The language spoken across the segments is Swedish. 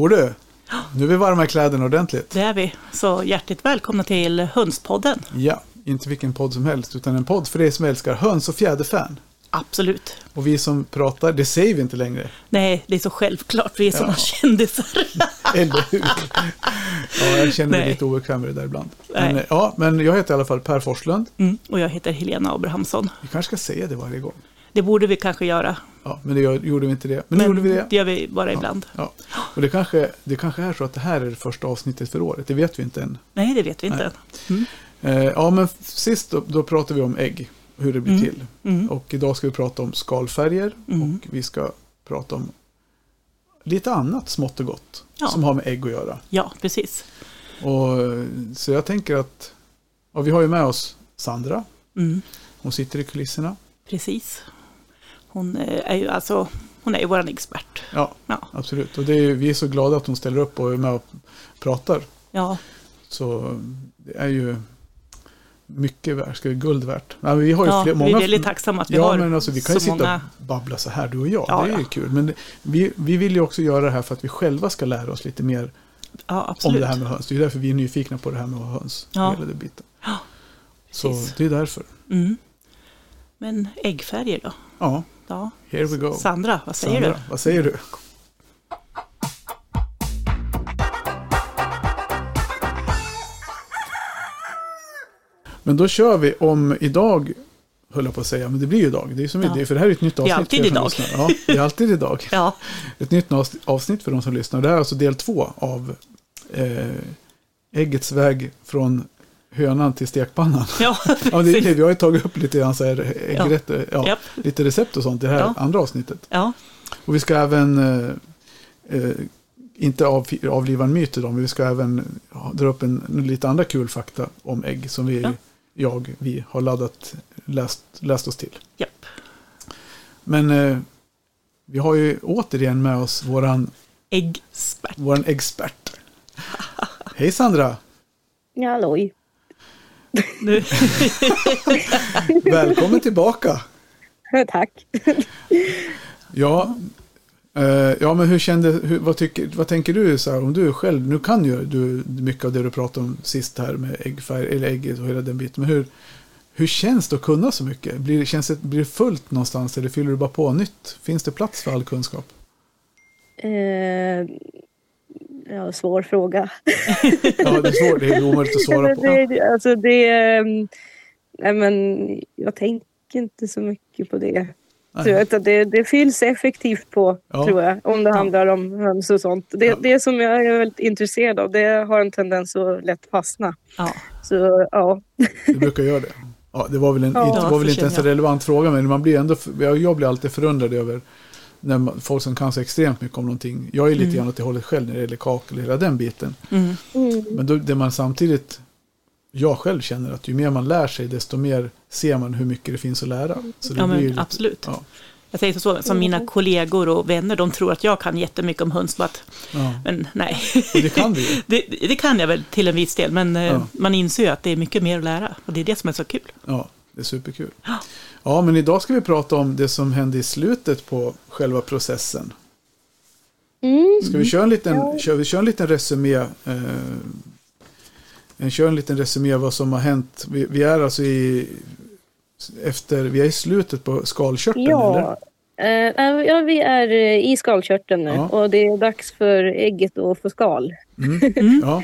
Jo du, nu är vi varma i kläderna ordentligt. Det är vi. Så hjärtligt välkomna till Hönspodden. Ja, inte vilken podd som helst, utan en podd för er som älskar höns och fjäderfän. Absolut. Och vi som pratar, det säger vi inte längre. Nej, det är så självklart. Vi är sådana Ja. kändisar. Eller hur? Ja, jag känner mig lite obekväm med det där ibland. Nej. Men, ja, men jag heter i alla fall Per Forslund. Mm. Och jag heter Helena Abrahamsson. Vi kanske ska säga det varje gång. Det borde vi kanske göra. Ja, men det gjorde vi inte det. Men, nu gjorde vi det. det gör vi bara ibland. Ja. Och det kanske, det kanske är så att det här är det första avsnittet för året. Det vet vi inte än. Nej, det vet vi inte. Mm. Eh, ja, men sist då, då pratade vi om ägg. Hur det blir Mm. till. Mm. Och idag ska vi prata om skalfärger. Mm. Och vi ska prata om lite annat smått och gott. Ja. Som har med ägg att göra. Ja, precis. Och, så jag tänker att vi har ju med oss Sandra. Mm. Hon sitter i kulisserna. Precis. Hon eh, är ju alltså, hon är ju vår expert. Ja, Ja. absolut. Och det är, vi är så glada att hon ställer upp och är med och pratar. Ja, Så det är ju mycket värt, vi guld värt. Men vi har ju ja fler, vi många, är väldigt tacksamma att vi ja, har men alltså, vi kan ju sitta många. och babbla så här, du och jag. Ja, det är ju kul. Men vi, vi vill ju också göra det här för att vi själva ska lära oss lite mer om det här med höns. Det är därför vi är nyfikna på det här med höns. Ja. Hela det biten. Ja, Så det är därför. Mm. Men äggfärger då? Ja, Ja. here we go. Sandra, vad säger Sandra, vad säger du? Men då kör vi om idag, höll jag på att säga, men det blir ju idag. Det är som Ja. är, för det här är ett nytt Det är avsnitt. alltid idag. Ja, det är alltid idag. du? Ja, Ett nytt avs- avsnitt för de som lyssnar. Det här är alltså del två av eh, äggets väg från hönan till stekpannan. ja, Ja, det är. Vi har ju tagit upp lite grann så här äggrätt, ja. Japp. lite recept och sånt i det här Ja. andra avsnittet. Ja, Och vi ska även, eh, eh, inte av, avliva en myt idag, men vi ska även ja, dra upp en, lite andra kul fakta om ägg som vi, Ja. jag, vi har laddat, läst, läst oss till. japp. Men eh, vi har ju återigen med oss våran, Äggspert. våran expert. Hej Sandra! Ja, halloj. Nu. Välkommen tillbaka! Tack. Ja, eh, ja men hur kände, hur, vad, tycker, vad tänker du så här, om du själv, nu kan ju du mycket av det du pratade om sist här med äggfärg, eller ägget och hela den biten, men hur, hur känns det att kunna så mycket? Blir, det- känns det, blir det fullt någonstans eller fyller du bara på nytt? Finns det plats för all kunskap? Eh, ja, svår fråga. Ja, det är svårt, det är omöjligt att svara på. det, det- alltså det, ehm, nej men jag tänker inte så mycket på det. Så att det, det fylls effektivt på, Ja. tror jag, om det handlar om höns och sånt. Det, Ja. det som jag är väldigt intresserad av, det har en tendens att lätt fastna. Ja, Så ja, Det brukar göra det. Ja, det var väl, en, Ja, inte, var väl så inte ens en relevant fråga, men man blir ändå, jag blir alltid förundrad över när man, folk som kan så extremt mycket om någonting. Jag är lite Mm. grann åt det hållet själv när det gäller kakel och hela den biten. mm. mm, Men då, det man samtidigt, jag själv känner att ju mer man lär sig, desto mer ser man hur mycket det finns att lära. Så det ja blir lite- absolut. Ja, Jag säger så, som mina kollegor och vänner, de tror att jag kan jättemycket om höns, but, ja. men nej. Och det kan vi ju. Det, det kan jag väl till en viss del, men eh, Ja. man inser ju att det är mycket mer att lära. Och det är det som är så kul. Ja, det är superkul. Ja. Men idag ska vi prata om det som hände i slutet på själva processen. mm, Ska vi köra en liten, Ja. kör, vi kör en liten resumé? Eh, en- kör en liten resumé vad som har hänt. Vi, vi är alltså i, efter, vi är i slutet på skalkörteln, eller? ja. Eh, nej, ja, vi är eh, i skalkörteln nu Ja. och det är dags för ägget att få skal. Mm. Mm. Ja,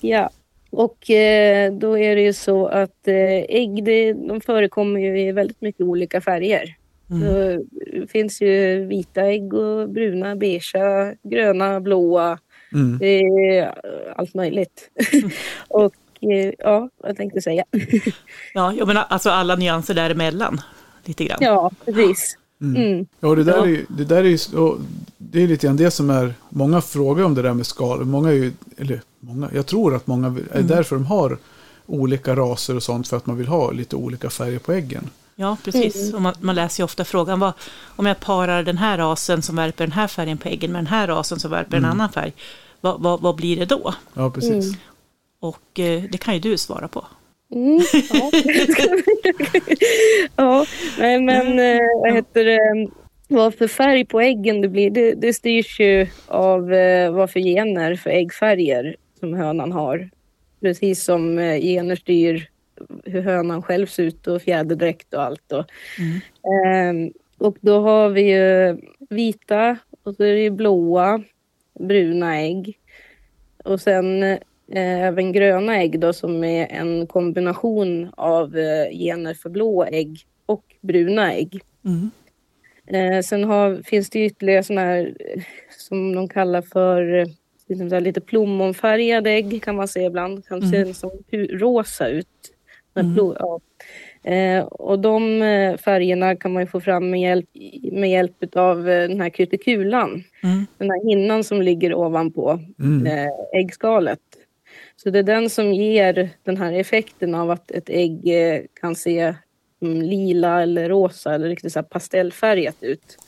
Ja, och eh, då är det ju så att eh, ägg det, de förekommer ju i väldigt mycket olika färger. Mm. Så, det finns ju vita ägg och bruna, beigea, gröna, blåa. mm. Är eh, allt möjligt. och eh, ja, vad jag tänkte säga. Ja, jag menar alltså alla nyanser däremellan. Lite grann. ja, precis. Mm. Mm. Ja, det där, Ja. Är, det där är ju, och det är lite grann det som är, många frågar om det där med skal. Många är ju, eller många, jag tror att många är Mm. därför de har olika raser och sånt för att man vill ha lite olika färger på äggen. Ja, precis. Och man, man läser ju ofta frågan, vad, om jag parar den här rasen som värper den här färgen på äggen med den här rasen som värper en annan färg, vad, vad, vad blir det då? Ja, precis. Mm. Och eh, det kan ju du svara på. Mm, ja. ja, nej, men eh, vad heter det? vad för färg på äggen det blir, det, det styrs ju av eh, vad för gener för äggfärger som hönan har. Precis som eh, gener styr hur hönan själv ser ut och fjäderdräkt och allt. Då. Eh, och då har vi ju vita och så är det ju blåa, bruna ägg. Och sen eh, även gröna ägg då som är en kombination av eh, gener för blå ägg och bruna ägg. Mm. Eh, sen har, finns det ytterligare sådana här eh, som de kallar för eh, liksom lite plommonfärgade ägg kan man se ibland. Kan se som pu- rosa ut. Plo- ja. eh, och de eh, färgerna kan man få fram med hjälp, med hjälp av eh, den här kutikulan. Mm. Den här hinnan som ligger ovanpå Mm. eh, äggskalet. Så det är den som ger den här effekten av att ett ägg eh, kan se mm, lila eller rosa eller riktigt så pastellfärgat ut.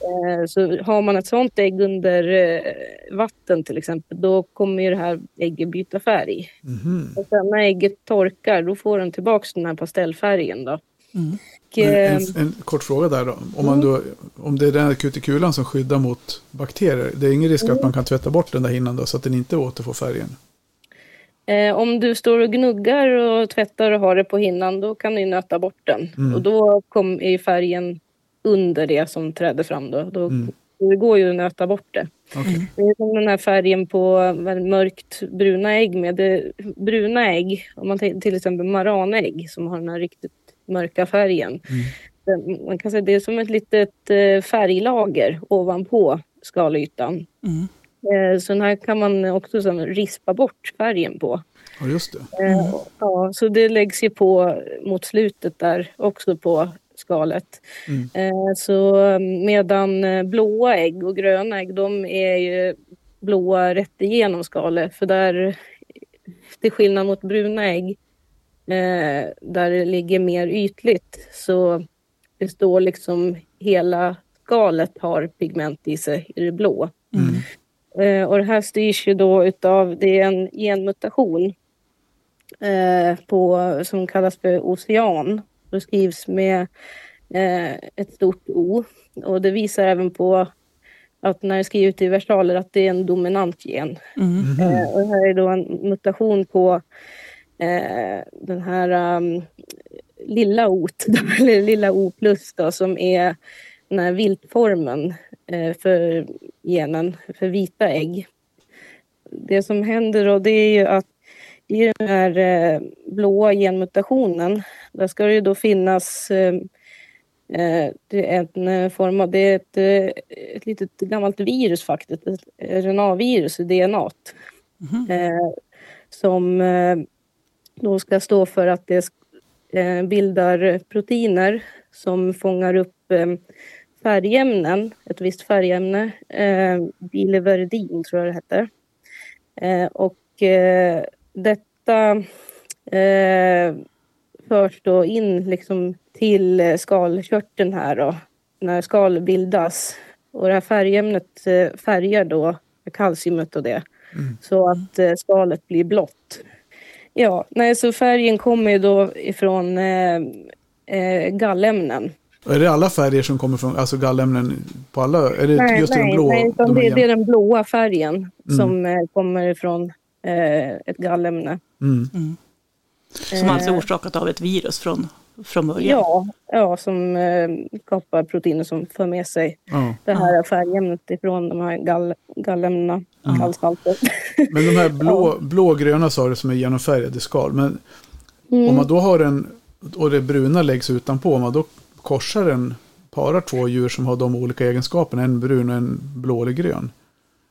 Eh, så har man ett sånt ägg under eh, vatten till exempel, då kommer ju det här ägget byta färg. Mhm. Och sen när ägget torkar, då får den tillbaks den här pastellfärgen då. Mm. Och, En, en kort fråga där då. Om, man då. om det är den här kutikulan som skyddar mot bakterier. Det är ingen risk att man kan tvätta bort den där hinnan då så att den inte återfår färgen. Eh, om du står och gnuggar och tvättar och har det på hinnan, då kan du nöta bort den. Mm. Och då kom, är ju färgen under det som trädde fram. Då. Då, Mm. Det går ju att nöta bort det. Okej. Det är som den här färgen på mörkt bruna ägg med det, bruna ägg, om man till exempel maranägg som har den här riktigt mörka färgen. Mm. Man kan säga det är som ett litet eh, färglager ovanpå skalytan. Mm. Eh, så den här kan man också som, rispa bort färgen på. Ja, just det. Eh, Ja, så det läggs ju på mot slutet där också på skalet. Mm. Eh, Så medan eh, blåa ägg och gröna ägg, de är ju blåa rätt igenom skalet. För där, till skillnad mot bruna ägg, där det ligger mer ytligt, så det står liksom hela skalet har pigment i sig, i det blå. Mm. Eh, och det här styrs ju då utav, det är en genmutation eh, på, som kallas för ocean. Det skrivs med eh, ett stort O. Och det visar även på att när det är skrivet i versaler att det är en dominant gen. Mm. Eh, och det här är då en mutation på den här um, lilla O, eller lilla O plus då, som är den här viltformen eh, för genen för vita ägg. Det som händer då det är ju att i den här eh, blåa genmutationen där ska det ju då finnas eh, en form av, det är ett, ett litet gammalt virus faktiskt, ett RNA-virus i DNA eh, som då ska stå för att det bildar proteiner som fångar upp färgämnen, ett visst färgämne, eh, biliverdin tror jag det heter. Eh, och eh, detta eh, förs då in liksom till skalkörteln här då, när skal bildas. Och det här färgämnet eh, färgar då kalciumet och det så att eh, skalet blir blått. Ja, nej, så färgen kommer då ifrån eh, gallämnen. Är det alla färger som kommer från, alltså gallämnen på alla? Är det Nej, just nej, de blå? nej de det, det är den blåa färgen som eh, kommer ifrån eh, ett gallämne. mm. Som alltså är orsakat av ett virus från, från början. Ja, ja som eh, skapar proteiner som för med sig ja. det här färgämnet ifrån de här gall, gallämnena, gallspalter. Men de här blå, blågröna sa du som är genomfärgade skal. Men Mm. om man då har en, och det bruna läggs utanpå, om man då korsar en, parar två djur som har de olika egenskaperna, en brun och en blå eller grön.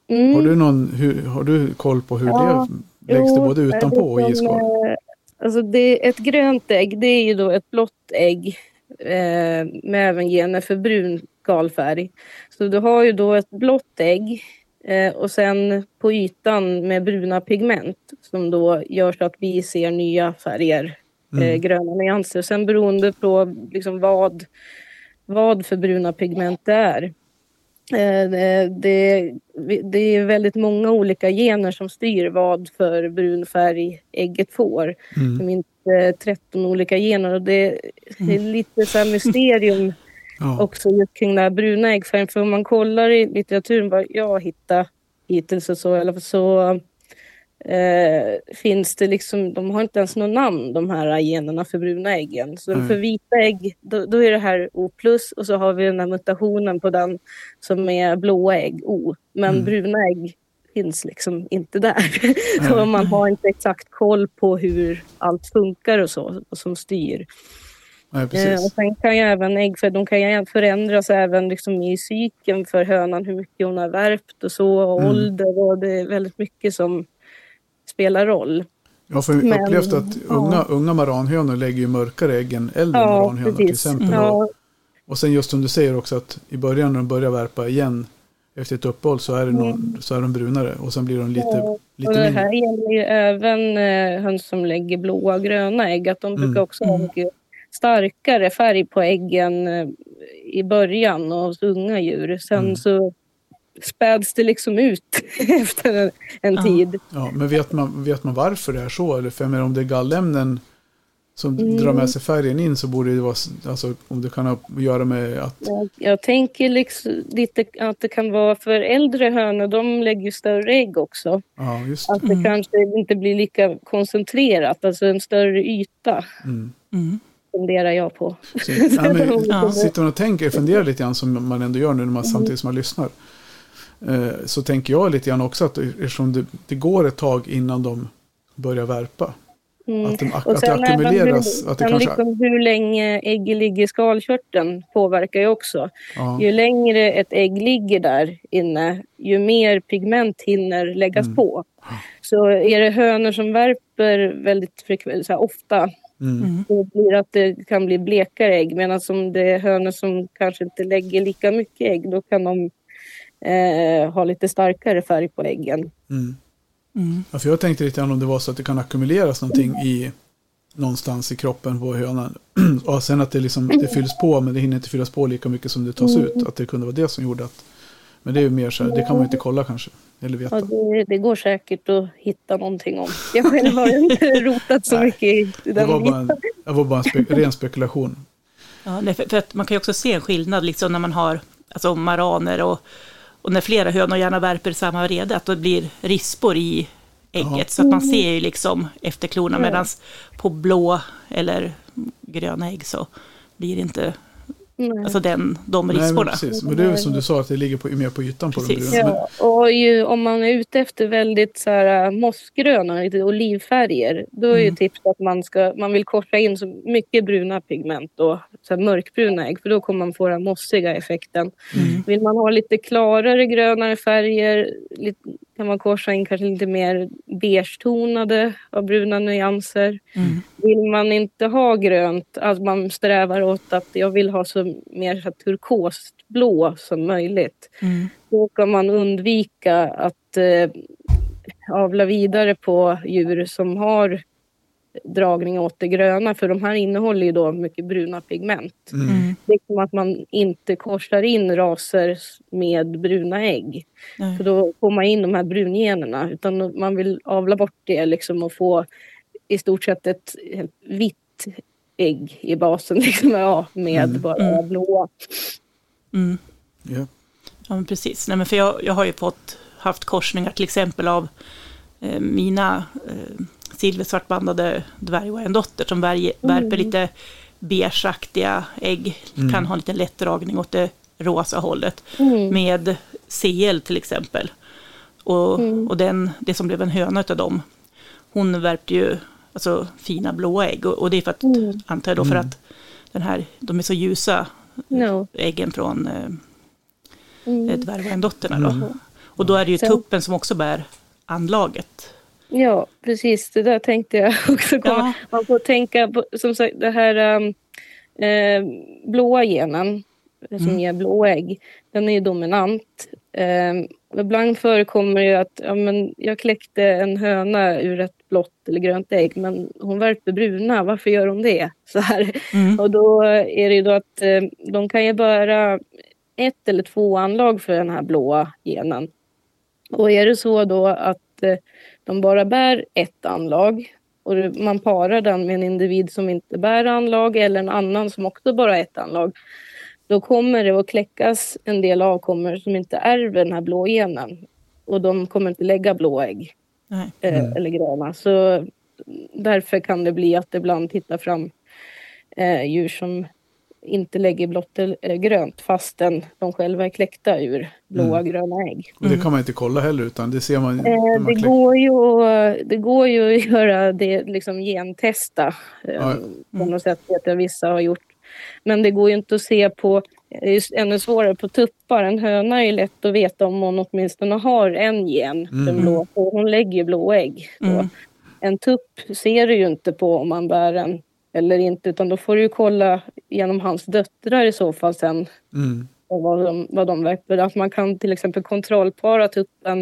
Mm. Har, du någon, hur, har du koll på hur Ja, det läggs det både utanpå och i som, skal? eh, Alltså det, ett grönt ägg, det är ju då ett blått ägg eh, med även gener för brun skalfärg. Så du har ju då ett blått ägg eh, och sen på ytan med bruna pigment som då gör så att vi ser nya färger, eh, gröna nyanser. Sen beroende på liksom vad, vad för bruna pigment det är. Eh, Det, det, är väldigt många olika gener som styr vad för brun färg ägget får. Mm. Finns eh, 13 olika gener och det, är lite så mysterium Ja. också just kring den här bruna äggfärgen. För om man kollar i litteraturen, vad jag hittat hittills och så, så eh, finns det liksom, de har inte ens något namn de här generna för bruna äggen. Så Mm. för vita ägg, då, då är det här O plus och så har vi den här mutationen på den som är blåa ägg, O. Men Mm. bruna ägg finns liksom inte där. och man har inte exakt koll på hur allt funkar och så, och som styr. Nej, Eh, och sen kan ju även ägg, för de kan ju förändras även liksom i cykeln för hönan, hur mycket hon har värpt och så, och Mm. ålder och det är väldigt mycket som spelar roll. Har för- jag men- upplevt att ja. unga, unga maranhönor lägger ju mörkare ägg än äldre Ja, maranhönor till exempel. Och, Ja, och sen just som du säger också att i början när de börjar värpa igen efter ett uppehåll så är, det någon, så är de brunare och sen blir de lite, Ja, lite och det mindre. här gäller ju även eh, höns som lägger blåa och gröna ägg, att de Mm. brukar också ha Mm. mycket starkare färg på äggen eh, i början och hos unga djur. Sen Mm. så späds det liksom ut efter en, en Ja. tid. Ja, men vet man, vet man varför det är så? Eller för jag menar, om det är gallämnen som Mm. drar med sig färgen in så borde det vara, alltså om det kan ha att göra med att, Jag, jag tänker liksom lite att det kan vara för äldre hönor, de lägger ju större ägg också. ja just Att det Mm. kanske inte blir lika koncentrerat, alltså en större yta mm. Mm. funderar jag på. Så, ja, men, Ja. Sitter man och tänker, funderar lite grann som man ändå gör nu när man, samtidigt som man lyssnar. Eh, så tänker jag lite grann också att eftersom det, det går ett tag innan de börjar värpa. Mm. Att, de, Och att det ackumuleras. hur, Att det kanske, liksom hur länge ägget ligger i skalkörteln påverkar ju också. ja, Ju längre ett ägg ligger där inne, ju mer pigment hinner läggas Mm. på. Så är det hönor som värper väldigt frekvent, så här ofta, mm, Mm. då blir det att det kan bli blekare ägg. Medan om det är hönor som kanske inte lägger lika mycket ägg, då kan de eh, ha lite starkare färg på äggen. mm. Mm. Ja, för jag tänkte lite grann om det var så att det kan ackumuleras någonting i någonstans i kroppen på hönan. och sen att det, liksom, det fylls på men det hinner inte fyllas på lika mycket som det tas Mm. ut. Att det kunde vara det som gjorde att... Men det är ju mer så här, det kan man ju inte kolla kanske. Eller veta. Ja, det, det går säkert att hitta någonting om. Jag själv har inte rotat så Nej, mycket i Det den var bara en, det var bara en spe, ren spekulation. Ja, nej, för, för att man kan ju också se en skillnad liksom när man har alltså, maraner och, och när flera hönor gärna värper i samma rede, att det blir rispor i ägget. Ja. Så att man ser ju liksom efter klorna, Ja. medan på blå eller gröna ägg så blir det inte Nej. alltså den, de Nej, men. Men det är som du sa att det ligger på, mer på ytan på Precis. de bruna. Ja, och ju, om man är ute efter väldigt så här, äh, mossgröna, lite olivfärger, då är ju Mm. tips att man, ska, man vill korsa in så mycket bruna pigment och så här mörkbruna ägg, för då kommer man få den mossiga effekten. Mm. Vill man ha lite klarare grönare färger lite, kan man korsa in kanske lite mer beige-tonade av bruna nyanser. Mm. Vill man inte ha grönt, att man strävar åt att jag vill ha så mer så här turkosblå som möjligt. Mm. Då kan man undvika att eh, avla vidare på djur som har dragning åt det gröna, för de här innehåller ju då mycket bruna pigment. mm, Mm. Liksom att man inte korsar in raser med bruna ägg, Nej. för då får man in de här brungenerna, utan man vill avla bort det liksom och få i stort sett ett helt vitt ägg i basen, liksom, ja, med Mm. bara Mm. blåa. Mm. ja. Ja, men precis. Nej, men för jag, jag har ju fått haft korsningar till exempel av eh, mina eh, silversvartbandade dvärgwayandotter som värje, värper lite beigeaktiga ägg. Mm. Kan ha en liten lätt dragning åt det rosa hållet. Mm. Med CL till exempel. Och, Mm. och den, det som blev en höna av dem, hon värpte ju alltså, fina blåa ägg. Och, och det är för att, Mm. antar jag då, för Mm. att den här, de är så ljusa, No. äggen från eh, Mm. dvärgwayandotterna. Då. Mm. Och då är det ju tuppen som också bär anlaget. Ja, precis. Det där tänkte jag också. Ja. Man får tänka på, som sagt, det här um, eh, blåa genen som Mm. ger blå ägg, den är ju dominant. Eh, ibland förekommer det att ja, men jag kläckte en höna ur ett blått eller grönt ägg, men hon värper bruna. Varför gör hon det? Så här. Mm. Och då är det ju då att eh, de kan ju bära ett eller två anlag för den här blåa genen. Och är det så då att eh, de bara bär ett anlag och man parar den med en individ som inte bär anlag eller en annan som också bara har ett anlag. då kommer det att kläckas en del avkommor som inte ärver den här blå genen. Och de kommer inte lägga blå ägg Nej. eh, Mm. eller gröna. Så därför kan det bli att det ibland tittar fram eh, djur som inte lägger blått eller grönt fastän de själva är kläckta ur blåa Mm. gröna ägg. Och det kan man inte kolla heller utan det ser man Eh, man det, går ju, det går ju att göra det, liksom gentesta. Eh, Ja. På något sätt vet jag vissa har gjort. Men det går ju inte att se på, det är ju ännu svårare på tuppar. En höna är ju lätt att veta om hon åtminstone har en gen, Mm. den blå, hon lägger ju blå ägg. Mm. En tupp ser du ju inte på om man bär en eller inte, utan då får du kolla genom hans döttrar i så fall sen Mm. och vad de, vad de verkar. Att man kan till exempel kontrollpara tuppen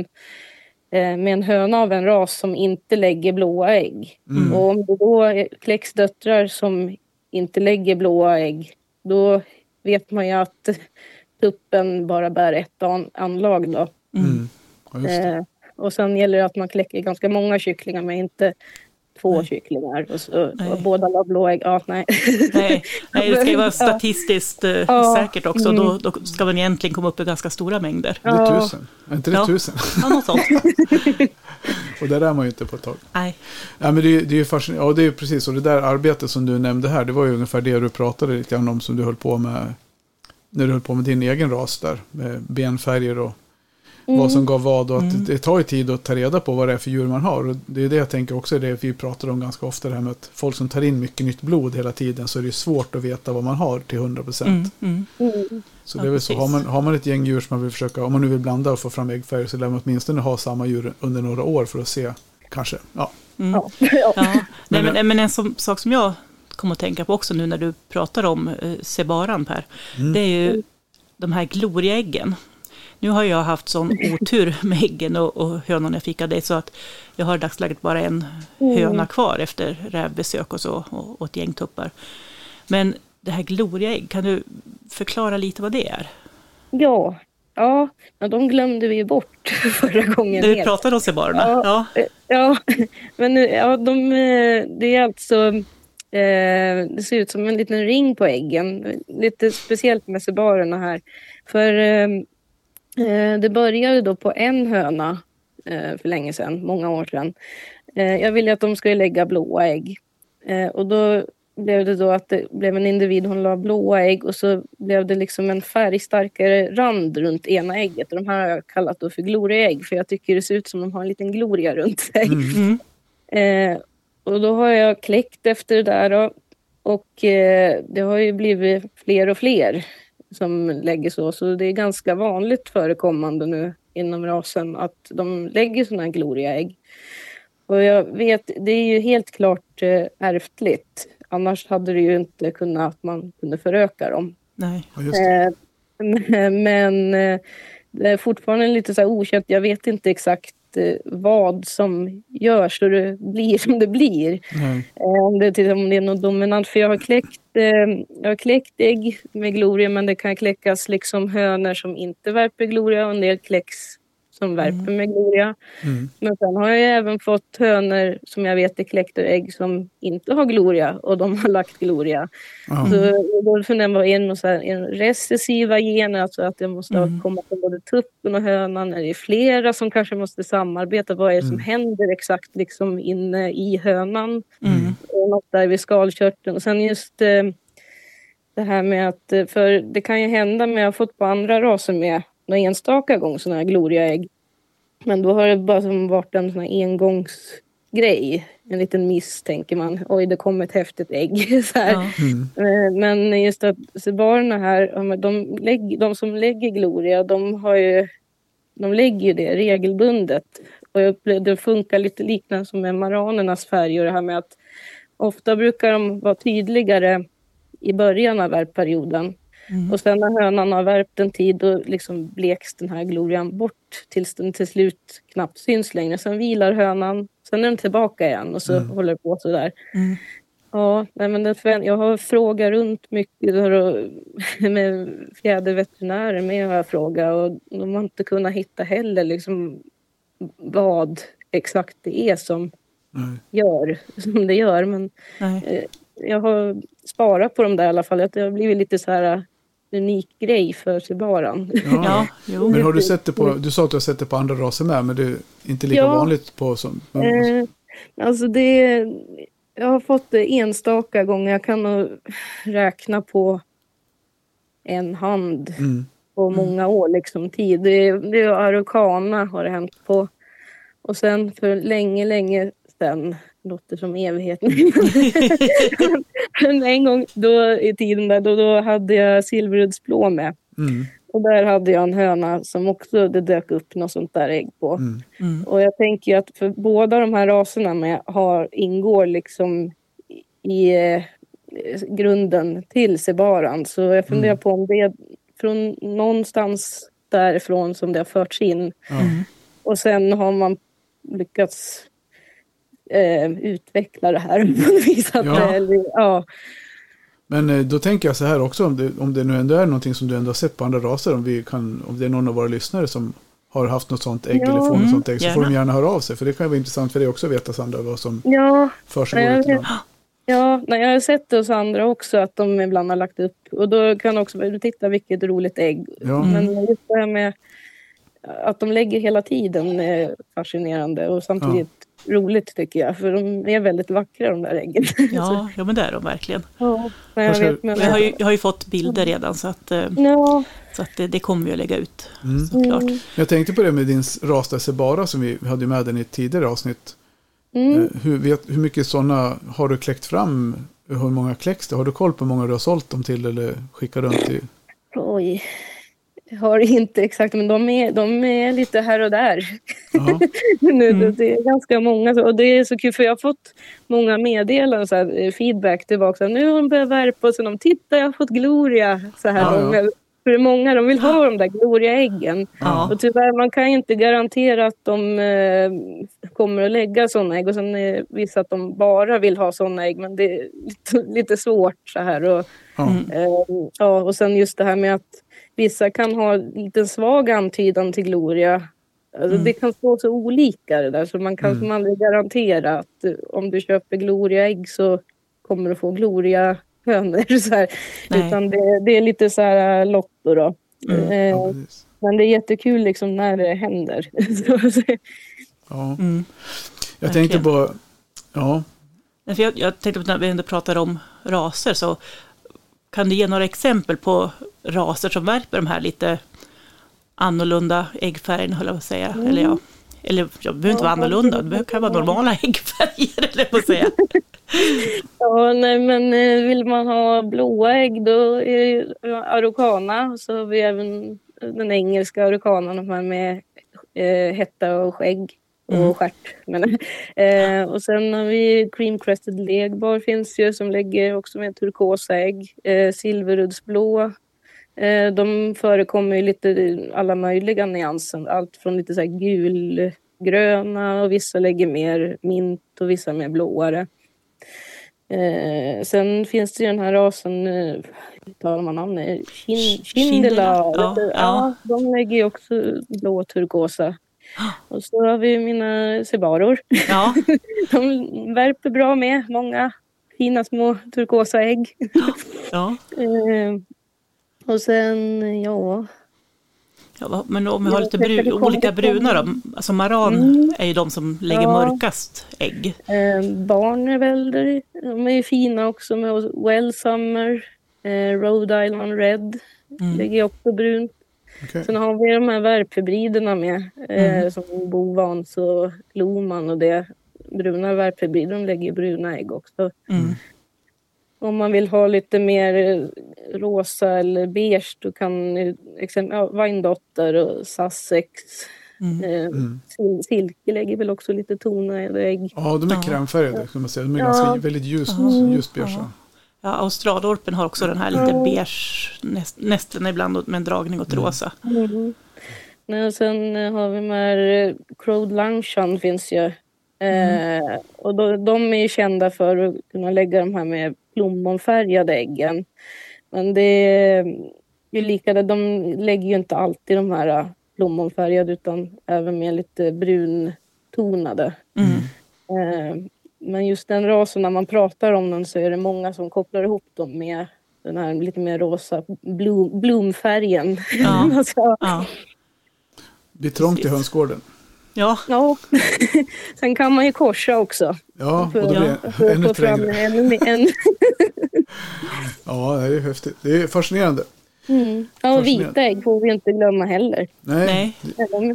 eh, med en höna av en ras som inte lägger blåa ägg. Mm. Och om det då kläcks döttrar som inte lägger blåa ägg, då vet man ju att tuppen bara bär ett an, anlag då. Mm. Ja. Eh, och sen gäller det att man kläcker ganska många kycklingar men inte två Nej. kycklingar. Och, så, och båda la blå ägg. Ja, nej. Nej, nej, det ska ju vara statistiskt eh, Ja. säkert också. Då, då ska man egentligen komma upp i ganska stora mängder. Det är Ja. tusen. Är inte det Ja. tusen? Ja, något sånt. Och där är man ju inte på ett tag. Nej. Ja, men det, är- det är ju fascinerande. Ja, det är ju precis. Och det där arbetet som du nämnde här, det var ju ungefär det du pratade lite grann om som du höll på med när du höll på med din egen ras där. Med benfärger och vad som gav vad. Och att Mm. det, tar ju tid att ta reda på vad det är för djur man har. Och det är det jag tänker också, det vi pratar om ganska ofta, det här med att folk som tar in mycket nytt blod hela tiden så är det svårt att veta vad man har till 100 procent. Mm, mm. Mm. Så det är väl så, har man, har man ett gäng djur som man vill försöka, om man nu vill blanda och få fram äggfärg så lär man åtminstone ha samma djur under några år för att se, kanske. Ja. Mm. Ja. ja. Nej, Men- men, men en som, sak som jag kom att tänka på också nu när du pratar om eh, sebaran Per, Mm. det är ju de här gloriaäggen. Nu har jag haft sån otur med äggen och, och hönan jag fick av dig så att jag har i dagsläget bara en höna kvar efter rävbesök och så och, och ett gäng tuppar. Men det här gloriaägg, kan du förklara lite vad det är? Ja, ja, men de glömde vi bort förra gången. Helt. pratade om sebarerna? Ja. Ja. Eh, Ja, men ja, de, eh, det är alltså... Eh, det ser ut som en liten ring på äggen. Lite speciellt med sebarerna här. För det började då på en höna eh, för länge sedan, många år sedan. Eh, jag ville att de skulle lägga blåa ägg. Eh, och då blev det då att det blev en individ, hon la blåa ägg och så blev det liksom en färgstarkare rand runt ena ägget. Och de här har jag kallat då för gloriaägg för jag tycker det ser ut som de har en liten gloria runt sig. Mm. Eh, och då har jag kläckt efter det där då. Och eh, det har ju blivit fler och fler som lägger så. Så det är ganska vanligt förekommande nu inom rasen att de lägger sådana här gloriaägg. Och jag vet, det är ju helt klart eh, ärftligt. Annars hade det ju inte kunnat att man kunde föröka dem. Nej. Ja, just det. Eh, Men eh, det är fortfarande lite så här okänt. Jag vet inte exakt vad som gör så det blir som det blir. Eh, Om det, om det är något dominant. För jag har kläckt, eh, jag har kläckt ägg med gloria men det kan kläckas liksom hönor som inte värper gloria och en del kläcks som värper med gloria. Mm. Men sen har jag även fått hönor som jag vet är kläckta ägg som inte har gloria och de har lagt gloria. Ja. Så då funderar man en, så här, en recessiva gener, alltså att det måste Mm. komma från både tuppen och hönan. Är det flera som kanske måste samarbeta? Vad är det som Mm. händer exakt liksom inne i hönan? Mm. Och något där vid skalkörteln. Och sen just eh, det här med att, eh, för det kan ju hända med, jag har fått på andra raser med några enstaka gång sådana här gloriaägg. Men då har det bara som varit en sån här engångsgrej. En liten miss tänker man. Oj, det kom ett häftigt ägg. Så här. Ja. Mm. Eh, Men just att sebarerna här, de, lägg, de som lägger gloria, de har ju de lägger ju det regelbundet. Och jag upplevde det funkar lite liknande som med maranernas färg och det här med att ofta brukar de vara tydligare i början av värpperioden. Mm. Och sen när hönan har värpt en tid då liksom bleks den här glorian bort tills den till slut knappt syns längre. Sen vilar hönan, sen är den tillbaka igen och så Mm. håller det på sådär. Mm. Ja, nej men den jag har frågat runt mycket med fjäderveterinärer med har jag frågat och de har inte kunnat hitta heller liksom vad exakt det är som Nej. gör som det gör. Men Nej. jag har sparat på dem där i alla fall. Det har blivit lite så här unik grej för Sibaran. Ja. Ja. Men har du sett det på, du sa att du har sett det på andra raser med, men det är inte lika Ja. vanligt på som... Eh, alltså det, jag har fått det enstaka gånger. Jag kan nog räkna på en hand mm, på många år liksom tid. Det, det är Araucana har det hänt på. Och sen för länge, länge sedan, låter som evigheten. Men en gång då i tiden där, då, då hade jag silverudsblå med. mm, Och där hade jag en höna som också det dök upp något sånt där ägg på. mm, Mm. Och jag tänker att för båda de här raserna med har, ingår liksom i eh, grunden till Sebaran. Så jag funderar på om det är från någonstans därifrån som det har förts in. Mm. Och sen har man lyckats eh, utveckla det här på något vis. Ja. eller, ja. Men eh, då tänker jag så här också, om det, om det nu ändå är någonting som du ändå har sett på andra raser, om, vi kan, om det är någon av våra lyssnare som har haft något sånt ägg Ja. eller får något Mm, sånt ägg, så får de gärna. gärna höra av sig. För det kan vara intressant för dig också att veta, Sandra, vad som ja, försiggår Ja, nej, jag har sett det hos andra också att de ibland har lagt upp och då kan också du titta vilket roligt ägg. Ja. Men just det här med att de lägger hela tiden är fascinerande och samtidigt roligt tycker jag. För de är väldigt vackra de där äggen. Ja, ja, men det är de verkligen. ja, jag vet, men, Jag har ju, jag har ju fått bilder redan så att, eh, ja, så att det, det kommer vi att lägga ut. Mm. Såklart. mm, Jag tänkte på det med din ras där Sebara som vi hade med den i ett tidigare avsnitt. mm. Eh, Hur, vet, hur mycket sådana har du kläckt fram? Hur många kläcks det? Har du koll på hur många du har sålt dem till eller skickat runt till? Oj. Jag har inte exakt, men de är, de är lite här och där. Nu, Mm. Det är ganska många. Och det är så kul för jag har fått många meddelanden, så här, eh, feedback tillbaka. Nu har de börjat värpa och så de tittar jag har fått Gloria. Så här, Ja, ja. För många, de vill ha de där Gloria-äggen. Ja. Och tyvärr, man kan inte garantera att de eh, kommer att lägga sådana ägg. Och sen är vissa att de bara vill ha sådana ägg. Men det är lite, lite svårt så här. Och, ja. Eh, ja, och sen just det här med att vissa kan ha lite svag antydan till Gloria. Alltså Mm. Det kan vara så olika det där så man kan Mm. som aldrig garantera att eh, om du köper Gloria-ägg så kommer du få Gloria-hönor. Så här. Nej. Utan det, det är lite så här äh, lotto då. Mm. ja, Eh, precis. men det är jättekul liksom när det händer. Ja. Mm. Jag Verkligen. tänkte på, ja, Jag, jag tänkte på när vi ändå pratar om raser så kan du ge några exempel på raser som värper de här lite annorlunda äggfärgerna, höll jag på att säga. Eller ja, eller jag behöver inte vara annorlunda, det kan vara normala äggfärger, eller att säga. Ja, nej, men eh, vill man ha blåa ägg då är det Araucana. Så har vi även den engelska Araucanan, med eh, hetta och skägg och Mm. stjärt. Men, eh, och sen har vi Cream Crested Legbar finns ju som lägger också med turkosa ägg. Eh, Silveruddsblå. Eh, de förekommer ju lite i alla möjliga nyanser. Allt från lite så gulgröna och vissa lägger mer mint och vissa mer blåare. Eh, sen finns det ju den här rasen, eh, hur talar man namnet? Kin, Sh- Kindela. Kindela, ja, ja, ja. de lägger ju också blå turkosa. Och så har vi mina sebaror. Ja, De värper bra med, många fina små turkosa ägg. ja. Eh, och sen, ja, ja men om vi har lite bru, olika bruna då, alltså maran Mm. är ju de som lägger Ja. mörkast ägg. eh, Barnevälder, de är ju fina också med Well Summer, eh, Rhode Island Red, Mm. lägger också brunt. okej. Sen har vi de här värphybriderna med, eh, Mm. som Bovans och Loman och det. Bruna värphybrider, de lägger bruna ägg också. Mm. Om man vill ha lite mer eh, rosa eller beige då kan eh, exempel, ja, Weindotter och Sussex. Mm. Eh, Mm. sil- Silke lägger väl också lite tonade ägg. Ja, de är Ja. krämfärgade kan man säga. De är Ja. ganska väldigt ljus, Ja. ljust beigea. Ja. Ja, australorpen har också den här lite beige, näst, nästan ibland med en dragning åt Mm. rosa. Mm. Nej, och sen eh, har vi här eh, Crowd Langshan finns ju. Eh, och då, de är ju kända för att kunna lägga de här med plommonfärgade äggen. Men det är ju likadant, de lägger ju inte alltid de här plommonfärgade utan även med lite bruntonade. Mm. Eh, men just den rasen, när man pratar om den så är det många som kopplar ihop dem med den här lite mer rosa blom, blomfärgen. Ja. alltså, Ja. Det blir trångt i hönsgården. Ja. ja. Sen kan man ju korsa också. Ja, För, och det för blir att ännu trängre. ännu mer. En, Ja, det är ju häftigt. Det är fascinerande. mm. Ja, och vita ägg får vi inte glömma heller. Nej,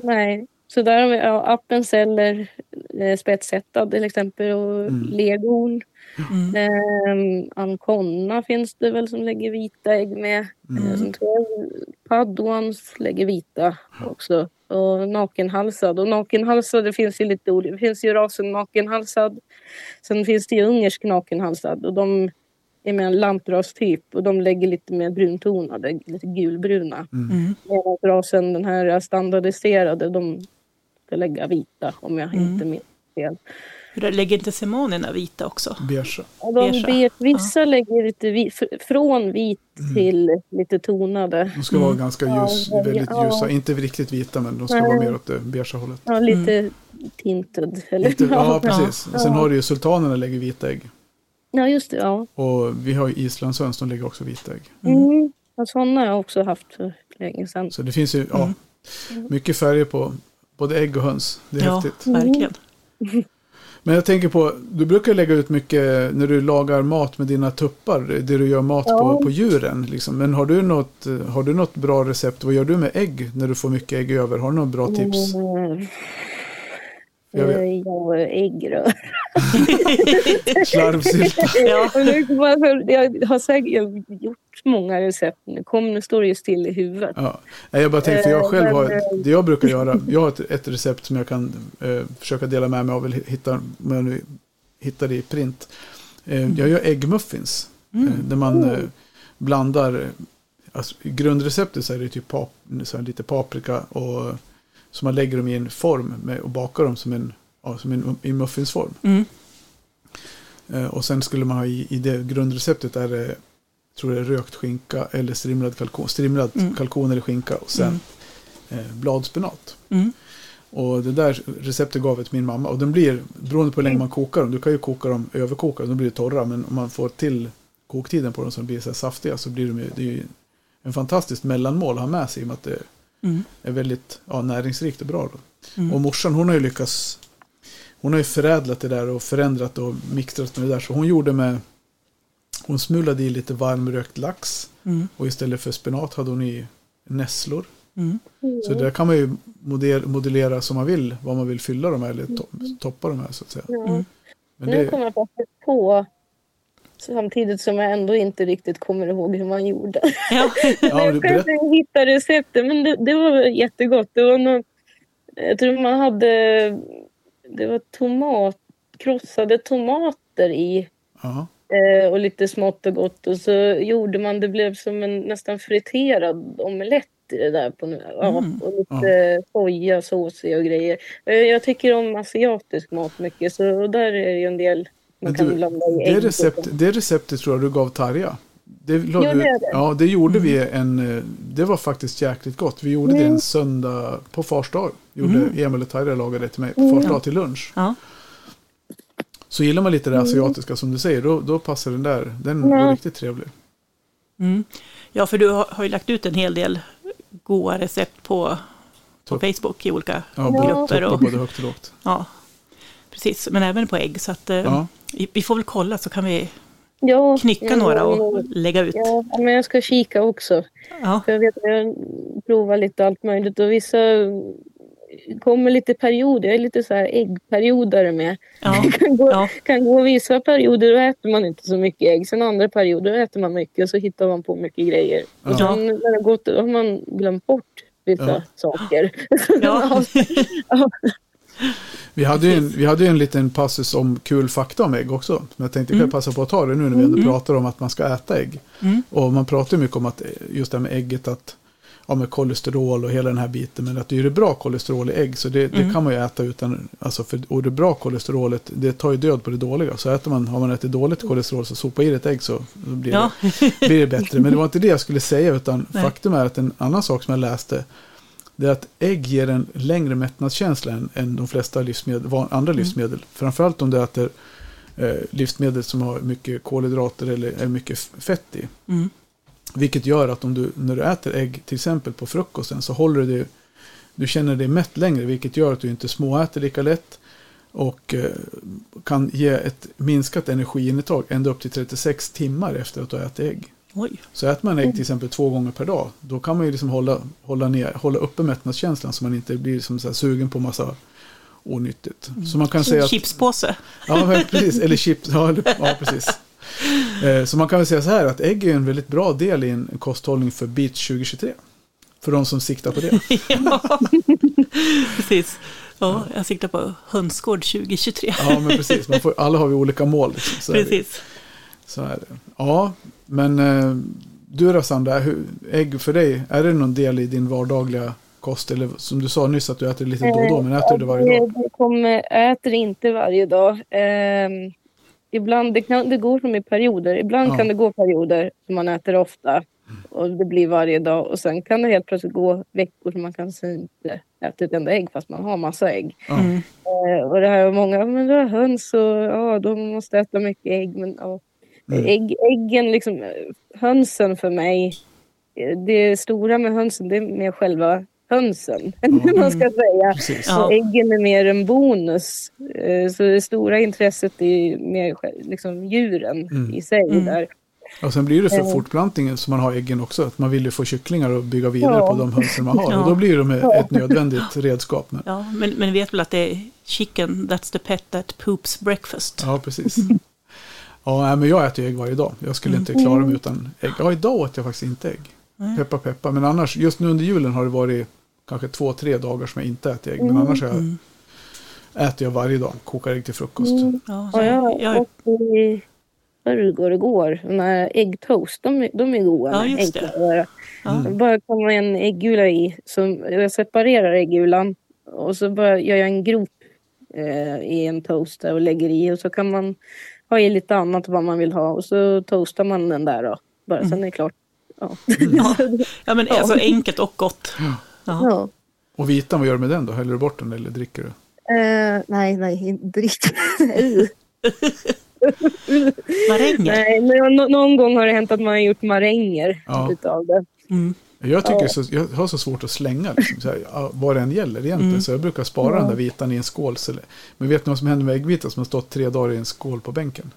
Nej. Så där har vi ja, appenzeller, eh, spetsättad till exempel och Mm. leghorn. Mm. Eh, anconna finns det väl som lägger vita ägg med. Mm. Eh, jag padwans lägger vita också. Och nakenhalsad. Och nakenhalsad, det finns ju lite olika. Det finns ju rasen nakenhalsad. Sen finns det ju ungersk nakenhalsad. Och de är med en lantrastyp. Och de lägger lite mer bruntonade, lite gulbruna. Mm. Medan rasen, den här standardiserade, de ska lägga vita om jag Mm. inte minns fel. Hur lägger inte semonerna vita också? beige. Och de Beige, vissa lägger lite vi, fr- från vit Mm. till lite tonade. De ska vara Mm. ganska Ja, ljus, ja. väldigt ljusa. Inte riktigt vita, men de ska Nej. vara mer åt det beigea hållet. Ja, lite tinted. Eller? Lite, ja, precis. Ja. Sen har du ju sultanerna lägger vita ägg. ja, just det. Ja. Och vi har ju islandshöns, de lägger också vita ägg. Mm. Ja, sådana har jag också haft för länge sedan. Så det finns ju ja, Mm. mycket färger på både ägg och höns. Det är ja, häftigt. verkligen. Men jag tänker på, du brukar lägga ut mycket när du lagar mat med dina tuppar, det du gör mat Ja. på, på djuren. Liksom. Men har du, något, har du något bra recept? Vad gör du med ägg när du får mycket ägg över? Har du några bra tips? Mm. Jag vet. Eh, Ja, äggrör. Slarvsylta. Ja. Jag har säkert gjort många recept. Nu, kom, nu står det ju still i huvudet. Ja. Jag bara tänkte, för jag Eh, själv har, eh, det jag brukar göra, jag har ett, ett recept som jag kan eh, försöka dela med mig av, eller hitta, om jag nu hittar det i print. Eh, jag gör äggmuffins, eh, där man eh, blandar, alltså, i grundreceptet så är det typ pap, så här lite paprika och så man lägger dem i en form med, och bakar dem som en, ja, som en i muffinsform. Mm. Och sen skulle man ha i, i det grundreceptet är det, tror jag, rökt skinka eller strimlad kalkon, strimlad Mm. kalkon eller skinka och sen eh, bladspenat. Mm. Och det där receptet gav jag till min mamma och den blir, beroende på hur länge man kokar dem, du kan ju koka dem överkokade, då blir det torra, men om man får till koktiden på dem så de blir så saftiga så blir de ju, det är ju en fantastiskt mellanmål att ha med sig i och med att det Mm. är väldigt ja, näringsrikt och bra. Mm. Och morsan hon har ju lyckats Hon har ju förädlat det där och förändrat och mixtrat med det där. Så hon gjorde med Hon smulade i lite varmrökt lax Mm. och istället för spenat hade hon i nässlor. Mm. Så där kan man ju modell, modellera som man vill vad man vill fylla dem med eller to- toppa dem med så att säga. Ja. Mm. Men Nu det, kommer jag faktiskt på samtidigt som jag ändå inte riktigt kommer ihåg hur man gjorde. Ja. ja, du jag berätt, kanske hittar receptet men det, det var jättegott. Det var något, jag tror man hade det var tomat, krossade tomater i ja, eh, och lite smått och gott och så gjorde man det blev som en nästan friterad omelett i det där på, ja, Mm. och lite sojasås i och grejer. Eh, Jag tycker om asiatisk mat mycket så där är det ju en del man Men kan du, blanda i det, recept, det receptet tror jag du gav Tarja. Det, Jo, du, det det. Ja, det gjorde vi en... eh, Det var faktiskt jäkligt gott. Vi gjorde det Mm. en söndag på fars dag. Gjorde Mm. Emil och Tarja lagade det till mig på Mm. fars dag till lunch. Ja. Så gillar man lite det asiatiska som du säger, då, då passar den där. Den Ja. var riktigt trevlig. Mm. ja, för du har, har ju lagt ut en hel del goda recept på, på. Facebook i olika Ja, grupper. Och, både högt och lågt. ja, precis, men även på ägg. Så att, eh, Ja. vi, vi får väl kolla så kan vi Ja, knycka ja, några ja, och lägga ut. Ja, men jag ska kika också. Ja. För jag vet att jag provar lite allt möjligt och vissa kommer lite perioder. Jag är lite så här äggperiodare med. Ja. kan, gå, Ja. kan gå vissa perioder då äter man inte så mycket ägg. Sen andra perioder då äter man mycket och så hittar man på mycket grejer. Och Ja. sen när det har gått då har man glömt bort vissa Ja. saker. Ja. Vi hade ju en, vi hade ju en liten passus om kul fakta om ägg också. Men jag tänkte Mm. jag passa på att ta det nu när vi ändå pratar om att man ska äta ägg. Mm. Och man pratar ju mycket om att eh, just det här med ägget att ja, med kolesterol och hela den här biten. Men att det är ju bra kolesterol i ägg så det, det Mm. kan man ju äta utan, alltså för, och det bra kolesterolet det tar ju död på det dåliga. Så äter man, har man ätit dåligt kolesterol så sopa i det ett ägg så, blir, Ja. det, blir det bättre. Men det var inte det jag skulle säga utan Nej. faktum är att en annan sak som jag läste det är att ägg ger en längre mättnadskänsla än, än de flesta livsmedel, andra Mm. livsmedel. Framförallt om du äter eh, livsmedel som har mycket kolhydrater eller är mycket fett i. Mm. Vilket gör att om du, när du äter ägg till exempel på frukosten så håller du dig, du känner dig mätt längre vilket gör att du inte småäter lika lätt och eh, kan ge ett minskat energiintag ända upp till 36 timmar efter att du har ätit ägg. Oj. Så äter man ägg till exempel två gånger per dag då kan man ju liksom hålla, hålla, ner, hålla uppe mättnadskänslan så man inte blir som så här sugen på massa onyttigt. Så man kan säga att, Chipspåse. Ja, precis. Eller chips. Ja precis. Eh, Så man kan väl säga så här att ägg är en väldigt bra del i en kosthållning för Beach 2023. För de som siktar på det. ja, precis. Ja, jag siktar på hönsgård 2023. Ja, men precis. Man får, alla har vi olika mål. Liksom. Så, är det. Precis. så är det. Ja, men eh, du då Sandra, hur, ägg för dig, är det någon del i din vardagliga kost? Eller som du sa nyss att du äter lite då och då, men äter du det varje dag? Jag Eh, kommer, äter inte varje dag. Ibland, det, kan, det går som i perioder. Ibland Ja. kan det gå perioder som man äter ofta. Och det blir varje dag. Och sen kan det helt plötsligt gå veckor som man kanske inte äter ett enda ägg fast man har massa ägg. Mm. Eh, och det här är många, men du har höns och ja, de måste äta mycket ägg. Men ja, Mm. ägg, äggen liksom, hönsen för mig. eh, Det stora med hönsen det är mer själva hönsen. Eller man ska säga. Precis. Ja. Äggen är mer en bonus. Eh, Så det stora intresset är mer liksom djuren Mm. i sig. Mm. Där. Och sen blir det för Eh. fortplantningen som man har äggen också. Att man vill ju få kycklingar och bygga vidare Ja. på de hönsen man har. Ja. Och då blir de ett nödvändigt redskap. Men, Ja, men, men vet väl att det är chicken, that's the pet that poops breakfast. ja, precis. Ja, men jag äter ägg varje dag. Jag skulle inte klara mig utan ägg. Ja, idag åt jag faktiskt inte ägg. Nej. Peppa peppa. Men annars, just nu under julen har det varit kanske två, tre dagar som jag inte ätit ägg. Men annars har jag, Mm. äter jag varje dag. Kokar ägg till frukost. Mm. Ja, så jag jag, i igår. De här äggtoast, de, de är goda. Ja, just det. ja. Bara kommer en äggula i. Som, jag separerar äggulan. Och så bara gör jag en grop eh, i en toast där och lägger i. Och så kan man ha i lite annat vad man vill ha. Och så toastar man den där då. Bara, Sen är det klart. Ja. Ja. ja, men alltså enkelt och gott. Ja. Ja. Och vitan, vad gör du med den då? Häller du bort den eller dricker du? Eh, nej, nej, inte drick. Uh. Maränger. nej, men nå- någon gång har det hänt att man har gjort maränger Ja. utav det. Mm. Jag, tycker Ja. så, jag har så svårt att slänga liksom, så här, ja, vad det än gäller egentligen. Mm. Så jag brukar spara den där vitan i en skål. Så, men vet ni vad som händer med äggvitan som har stått tre dagar i en skål på bänken?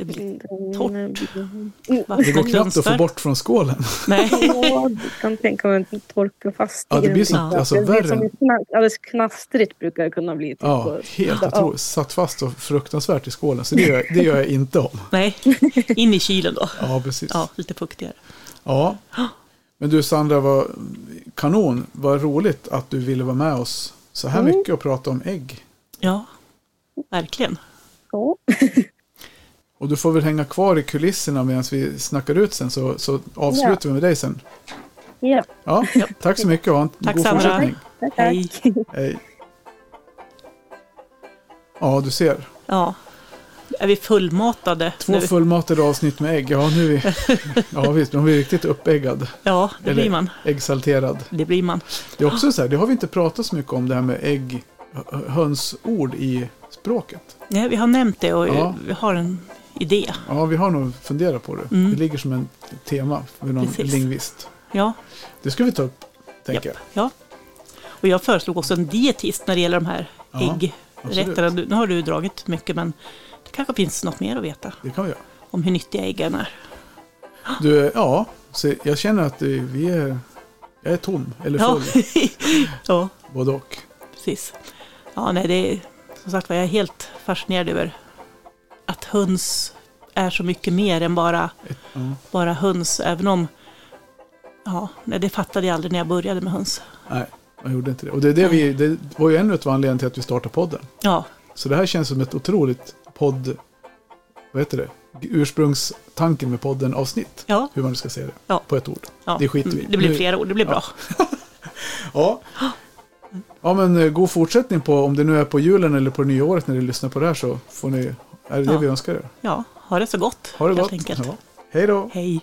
Det blir Torrt. Det går knappt att få bort från skålen. Nej. Ja, du kan tänka mig att torka fast Ja, det blir den. så- Ja. alltså, det blir som Alldeles knastrigt brukar det kunna bli. Typ. Ja, helt Ja. otroligt. Satt fast så fruktansvärt i skålen. Så det gör, jag- det gör jag inte om. Nej, in i kylen då. Ja, precis. Ja, lite fuktigare. Ja. Men du Sandra, vad kanon. Vad roligt att du ville vara med oss så här Mm. mycket och prata om ägg. Ja, verkligen. Ja. Och du får väl hänga kvar i kulisserna medan vi snackar ut sen så, så avslutar vi med dig sen. ja. Ja, tack så mycket och ha en Tack, god Sandra. fortsättning. Tack, Hej. tack. Hej. Ja, du ser. Ja. Är vi fullmatade Två nu? fullmatade avsnitt med ägg. Ja, nu är vi, ja, visst, är vi riktigt uppeggad. Ja, det Eller- blir man. Äggsalterad. Det blir man. Det är också så här, det har vi inte pratat så mycket om det här med ägg, hö- hönsord i språket. Nej, vi har nämnt det och Ja. vi har en idé. Ja, vi har nog funderat på det. Mm. Det ligger som en tema för någon Precis. lingvist. Ja, Det ska vi ta upp, tänker Japp. ja. Och jag föreslog också en dietist när det gäller de här Ja, äggrätterna. Nu har du dragit mycket, men det kanske finns något mer att veta jag. Det kan vi göra. om hur nyttiga äggen är. Du, ja, så jag känner att eh, vi är, jag är tom, eller Ja. full, ja, både och. precis. Ja, nej, det är som sagt var, jag är helt fascinerad över att höns är så mycket mer än bara, ja. bara höns. Även om, ja, nej, det fattade jag aldrig när jag började med höns. Nej, man gjorde inte det. Och det, är det, vi, det var ju en av anledningarna till att vi startade podden. Ja, Så det här känns som ett otroligt podd... Vad heter det? Ursprungstanken med podden avsnitt. ja, Hur man nu ska säga det. Ja. På ett ord. ja. Det skiter vi. Det blir flera ord, det blir bra. Ja. Ja men eh, god fortsättning på om det nu är på julen eller på nyåret när ni lyssnar på det här så får ni, är det det Ja. vi önskar er. Ja, ha det så gott. Ha det helt gott. Enkelt. Ja. Hej då. Hej.